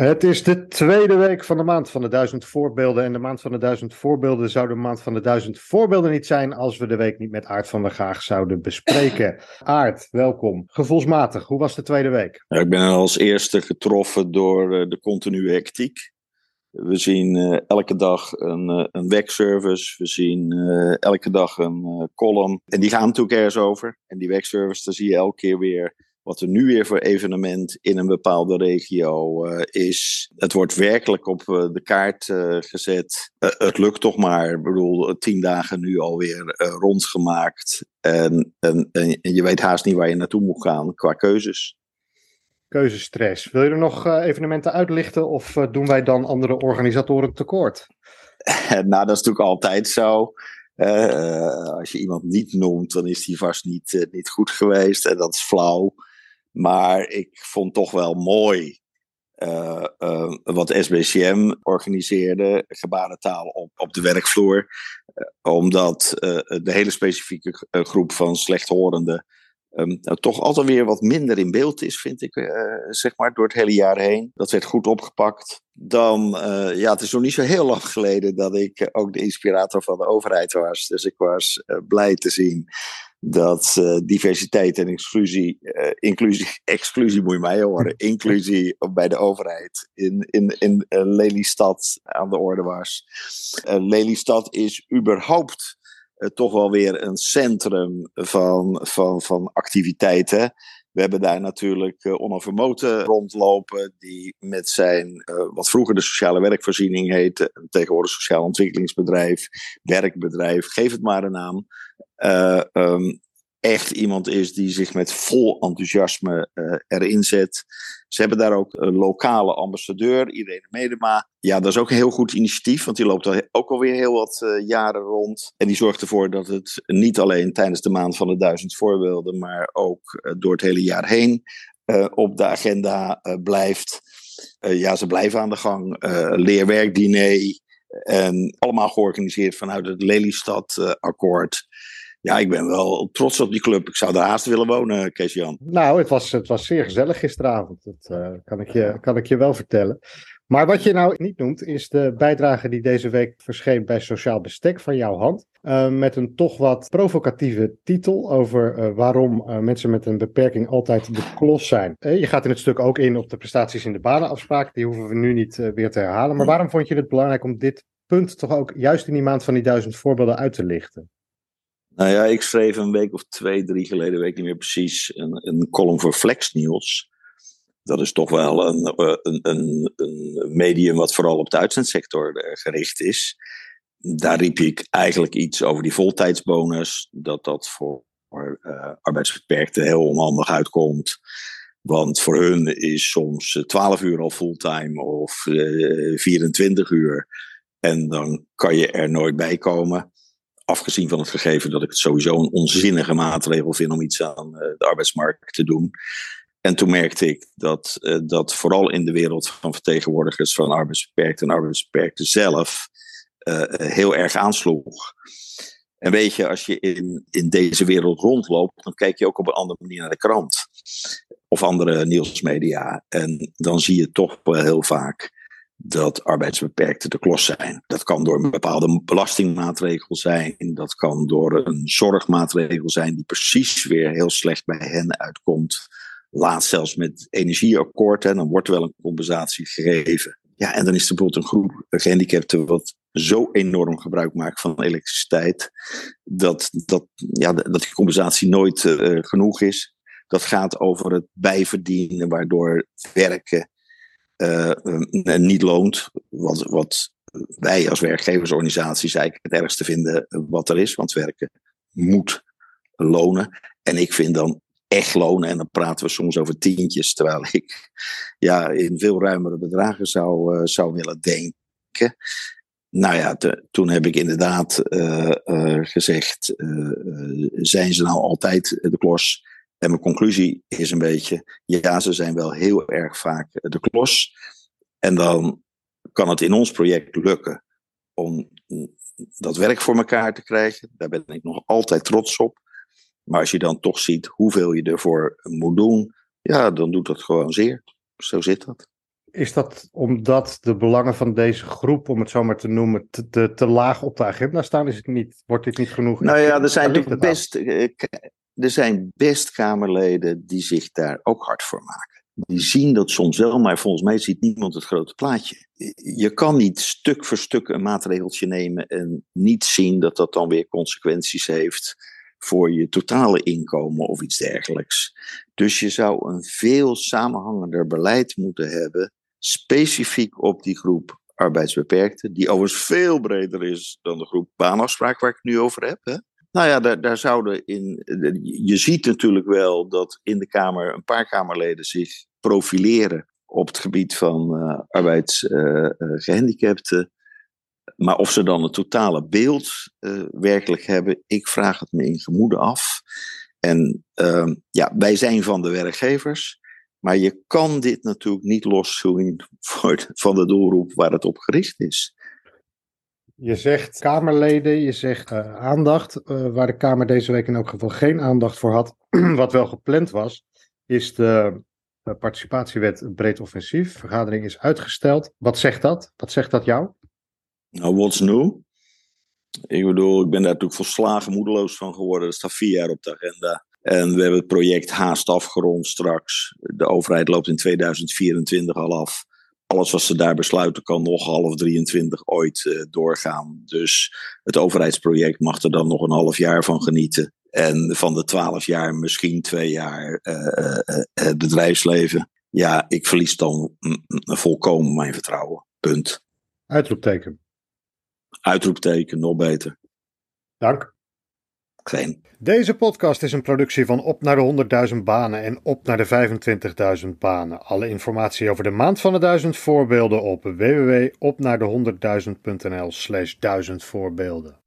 Het is de tweede week van de maand van de duizend voorbeelden. En de maand van de duizend voorbeelden zou de maand van de duizend voorbeelden niet zijn als we de week niet met Aart van der Gaag zouden bespreken. Aart, welkom. Gevoelsmatig, hoe was de tweede week? Ja, ik ben als eerste getroffen door uh, de continue hectiek. We zien uh, elke dag een, uh, een webservice, we zien elke dag een column. En die gaan natuurlijk ergens over. En die webservice, daar zie je elke keer weer wat er nu weer voor evenement in een bepaalde regio uh, is. Het wordt werkelijk op uh, de kaart uh, gezet. het lukt toch maar. Ik bedoel, tien dagen nu alweer rondgemaakt. En, en, en, je weet haast niet waar je naartoe moet gaan qua keuzes. Keuzestress. Wil je er nog evenementen uitlichten of doen wij dan andere organisatoren tekort? nou, dat is natuurlijk altijd zo. als je iemand niet noemt, dan is die vast niet, niet goed geweest. En dat is flauw. Maar ik vond toch wel mooi uh, uh, wat SBCM organiseerde, gebarentaal op, op de werkvloer. Uh, omdat de hele specifieke groep van slechthorenden um, toch altijd weer wat minder in beeld is, vind ik, zeg maar, door het hele jaar heen. Dat werd goed opgepakt. Dan, ja, het is nog niet zo heel lang geleden dat ik ook de inspirator van de overheid was. Dus ik was blij te zien dat uh, diversiteit en exclusie, uh, inclusie, exclusie moet je mij horen, inclusie bij de overheid in, in, in uh, Lelystad aan de orde was. Lelystad is überhaupt toch wel weer een centrum van, van, van activiteiten. We hebben daar natuurlijk uh, rondlopen, die met zijn, uh, wat vroeger de sociale werkvoorziening heette, tegenwoordig sociaal ontwikkelingsbedrijf, werkbedrijf, geef het maar een naam, uh, um, echt iemand is die zich met vol enthousiasme uh, erin zet. Ze hebben daar ook een lokale ambassadeur, Irene Medema. Ja, dat is ook een heel goed initiatief, want die loopt al ook alweer heel wat uh, jaren rond. En die zorgt ervoor dat het niet alleen tijdens de maand van de duizend voorbeelden, maar ook uh, door het hele jaar heen op de agenda blijft. ja, ze blijven aan de gang. leerwerkdiner. En allemaal georganiseerd vanuit het Lelystad-akkoord. Ja, ik ben wel trots op die club. Ik zou daar haast willen wonen, Kees-Jan. Nou, het was, het was zeer gezellig gisteravond. Dat uh, kan, ik je, kan ik je wel vertellen. Maar wat je nou niet noemt, is de bijdrage die deze week verscheen bij Sociaal Bestek van jouw hand. Uh, met een toch wat provocatieve titel over waarom mensen met een beperking altijd de klos zijn. je gaat in het stuk ook in op de prestaties in de banenafspraak. Die hoeven we nu niet weer te herhalen. Maar waarom vond je het belangrijk om dit punt toch ook juist in die maand van die duizend voorbeelden uit te lichten? Nou ja, ik schreef een week of twee, drie geleden, weet ik niet meer precies, een, een column voor Flex News. Dat is toch wel een, eh, een, een, een medium wat vooral op de uitzendsector eh, gericht is. Daar riep ik eigenlijk iets over die voltijdsbonus. Dat dat voor uh, arbeidsbeperkten heel onhandig uitkomt. Want voor hun is soms 12 uur al fulltime of uh, 24 uur. En dan kan je er nooit bij komen. Afgezien van het gegeven dat ik het sowieso een onzinnige maatregel vind om iets aan eh, de arbeidsmarkt te doen. En toen merkte ik dat uh, dat vooral in de wereld van vertegenwoordigers van arbeidsbeperkten en arbeidsbeperkten zelf uh, heel erg aansloeg. En weet je, als je in, in deze wereld rondloopt, dan kijk je ook op een andere manier naar de krant. Of andere nieuwsmedia. En dan zie je toch heel vaak dat arbeidsbeperkten de klos zijn. Dat kan door een bepaalde belastingmaatregel zijn. Dat kan door een zorgmaatregel zijn die precies weer heel slecht bij hen uitkomt. Laatst zelfs met energieakkoord. En dan wordt wel een compensatie gegeven. Ja, en dan is er bijvoorbeeld een groep gehandicapten wat zo enorm gebruik maakt van elektriciteit. Dat, dat, ja, dat die compensatie nooit uh, genoeg is. Dat gaat over het bijverdienen, waardoor werken uh, niet loont. Wat, wat wij als werkgeversorganisaties eigenlijk het ergste vinden wat er is. Want werken moet lonen. En ik vind dan echt lonen. En dan praten we soms over tientjes. Terwijl ik ja, in veel ruimere bedragen zou, uh, zou willen denken. Nou ja, toen heb ik inderdaad gezegd: zijn ze nou altijd de klos? En mijn conclusie is een beetje, ja, ze zijn wel heel erg vaak de klos. En dan kan het in ons project lukken om dat werk voor elkaar te krijgen. Daar ben ik nog altijd trots op. Maar als je dan toch ziet hoeveel je ervoor moet doen, ja, dan doet dat gewoon zeer. Zo zit dat. Is dat omdat de belangen van deze groep, om het zo maar te noemen, te, te, te laag op de agenda staan? Is het niet, wordt dit niet genoeg? Nou ja, er zijn natuurlijk best, eh, er zijn best Kamerleden die zich daar ook hard voor maken. Die zien dat soms wel, maar volgens mij ziet niemand het grote plaatje. Je kan niet stuk voor stuk een maatregeltje nemen en niet zien dat dat dan weer consequenties heeft voor je totale inkomen of iets dergelijks. Dus je zou een veel samenhangender beleid moeten hebben, specifiek op die groep arbeidsbeperkten, die overigens veel breder is dan de groep baanafspraak waar ik het nu over heb. Hè? Nou ja, daar, zouden in. Je ziet natuurlijk wel dat in de Kamer een paar Kamerleden zich profileren op het gebied van uh, arbeidsgehandicapten. Uh, maar of ze dan het totale beeld werkelijk hebben, ik vraag het me in gemoede af. En uh, ja, wij zijn van de werkgevers, maar je kan dit natuurlijk niet loszien van de doelgroep waar het op gericht is. Je zegt Kamerleden, je zegt uh, aandacht. Uh, waar de Kamer deze week in elk geval geen aandacht voor had, wat wel gepland was, is de participatiewet breed offensief. Vergadering is uitgesteld. Wat zegt dat? Wat zegt dat jou? Nou, what's new? Ik bedoel, ik ben daar natuurlijk volslagen moedeloos van geworden. Dat staat vier jaar op de agenda. En we hebben het project haast afgerond straks. De overheid loopt in 2024 al af. Alles wat ze daar besluiten kan nog half 23 ooit uh, doorgaan. Dus het overheidsproject mag er dan nog een half jaar van genieten. En van de twaalf jaar misschien twee jaar uh, uh, het bedrijfsleven. Ja, ik verlies dan volkomen mijn vertrouwen. Punt. Uitroepteken. Uitroepteken, nog beter. Dank. Deze podcast is een productie van Op naar de 100.000 banen en Op naar de 25.000 banen. Alle informatie over de maand van de 1000 voorbeelden op www.opnaarde100.000.nl slash 1000 voorbeelden.